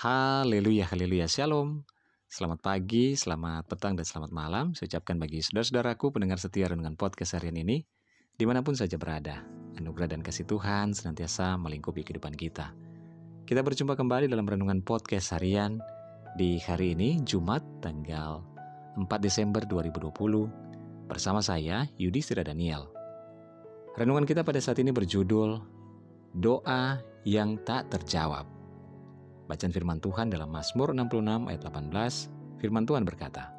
Haleluya, haleluya, shalom. Selamat pagi, selamat petang, dan selamat malam. Saya ucapkan bagi saudara-saudaraku pendengar setia dengan podcast harian ini, di mana pun saja berada. Anugerah dan kasih Tuhan senantiasa melingkupi kehidupan kita. Kita berjumpa kembali dalam renungan podcast harian di hari ini, Jumat, tanggal 4 Desember 2020, bersama saya, Yudi Sira Daniel. Renungan kita pada saat ini berjudul Doa yang tak terjawab. Bacaan firman Tuhan dalam Mazmur 66 ayat 18, firman Tuhan berkata,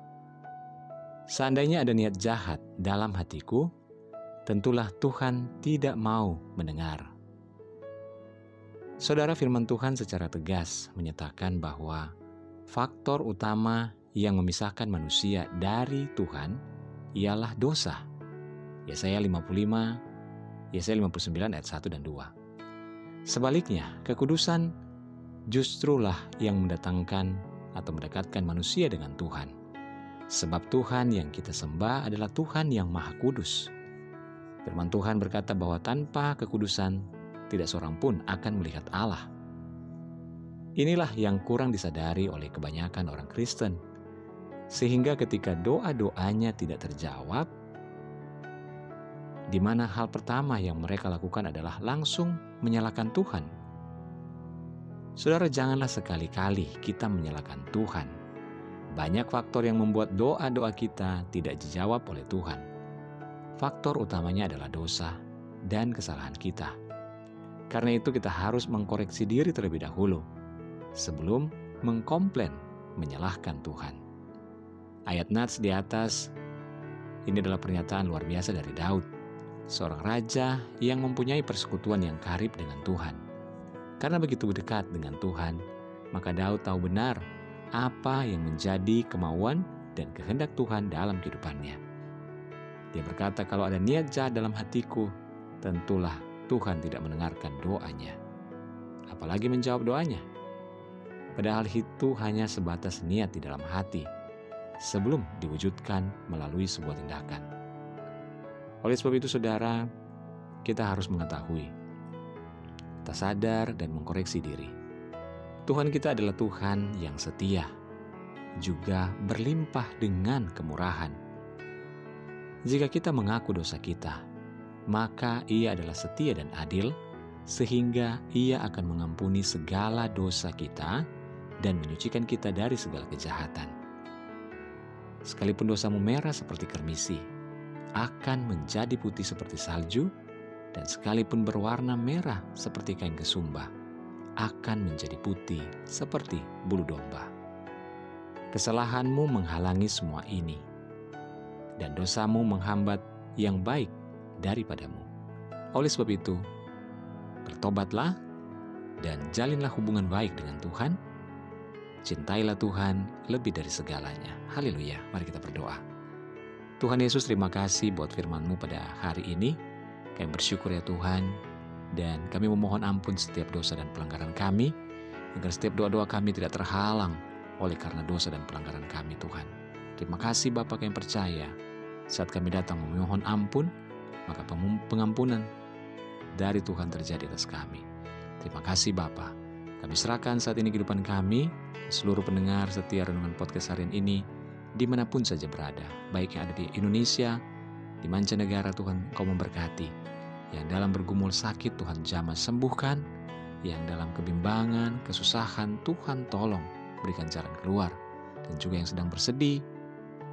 Seandainya ada niat jahat dalam hatiku, tentulah Tuhan tidak mau mendengar. Saudara firman Tuhan secara tegas menyatakan bahwa faktor utama yang memisahkan manusia dari Tuhan ialah dosa. Yesaya 55, Yesaya 59 ayat 1 dan 2. Sebaliknya, kekudusan justrulah yang mendatangkan atau mendekatkan manusia dengan Tuhan. Sebab Tuhan yang kita sembah adalah Tuhan yang Maha Kudus. Firman Tuhan berkata bahwa tanpa kekudusan tidak seorang pun akan melihat Allah. Inilah yang kurang disadari oleh kebanyakan orang Kristen. Sehingga ketika doa-doanya tidak terjawab, di mana hal pertama yang mereka lakukan adalah langsung menyalahkan Tuhan Saudara, janganlah sekali-kali kita menyalahkan Tuhan. Banyak faktor yang membuat doa-doa kita tidak dijawab oleh Tuhan. Faktor utamanya adalah dosa dan kesalahan kita. Karena itu, kita harus mengkoreksi diri terlebih dahulu sebelum mengkomplain, menyalahkan Tuhan. Ayat Nats di atas ini adalah pernyataan luar biasa dari Daud, seorang raja yang mempunyai persekutuan yang karib dengan Tuhan. Karena begitu dekat dengan Tuhan, maka Daud tahu benar apa yang menjadi kemauan dan kehendak Tuhan dalam kehidupannya. Dia berkata, "Kalau ada niat jahat dalam hatiku, tentulah Tuhan tidak mendengarkan doanya, apalagi menjawab doanya." Padahal itu hanya sebatas niat di dalam hati sebelum diwujudkan melalui sebuah tindakan. Oleh sebab itu, saudara, kita harus mengetahui kita sadar dan mengkoreksi diri. Tuhan kita adalah Tuhan yang setia, juga berlimpah dengan kemurahan. Jika kita mengaku dosa kita, maka Ia adalah setia dan adil, sehingga Ia akan mengampuni segala dosa kita dan menyucikan kita dari segala kejahatan. Sekalipun dosamu merah seperti kermisi, akan menjadi putih seperti salju dan sekalipun berwarna merah seperti kain kesumba, akan menjadi putih seperti bulu domba. Kesalahanmu menghalangi semua ini, dan dosamu menghambat yang baik daripadamu. Oleh sebab itu, bertobatlah dan jalinlah hubungan baik dengan Tuhan. Cintailah Tuhan lebih dari segalanya. Haleluya. Mari kita berdoa. Tuhan Yesus, terima kasih buat firman-Mu pada hari ini. Kami bersyukur ya Tuhan, dan kami memohon ampun setiap dosa dan pelanggaran kami, agar setiap doa-doa kami tidak terhalang oleh karena dosa dan pelanggaran kami Tuhan. Terima kasih Bapak yang percaya, saat kami datang memohon ampun, maka pengampunan dari Tuhan terjadi atas kami. Terima kasih Bapak. Kami serahkan saat ini kehidupan kami, seluruh pendengar setia renungan podcast harian ini, di mana pun saja berada, baik yang ada di Indonesia, di mancanegara Tuhan kau memberkati. Yang dalam bergumul sakit Tuhan jamah sembuhkan. Yang dalam kebimbangan, kesusahan Tuhan tolong berikan jalan keluar. Dan juga yang sedang bersedih,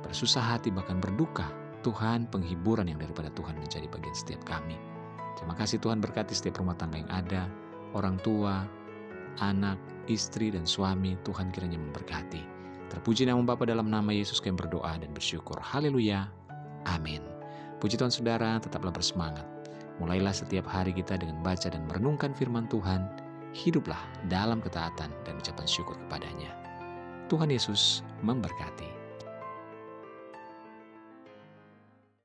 bersusah hati bahkan berduka. Tuhan penghiburan yang daripada Tuhan menjadi bagian setiap kami. Terima kasih Tuhan berkati setiap rumah tangga yang ada, orang tua, anak, istri, dan suami, Tuhan kiranya memberkati. Terpuji nama Bapa dalam nama Yesus kami berdoa dan bersyukur. Haleluya. Amin. Puji Tuhan saudara, tetaplah bersemangat. Mulailah setiap hari kita dengan baca dan merenungkan firman Tuhan. Hiduplah dalam ketaatan dan ucapan syukur kepadanya. Tuhan Yesus memberkati.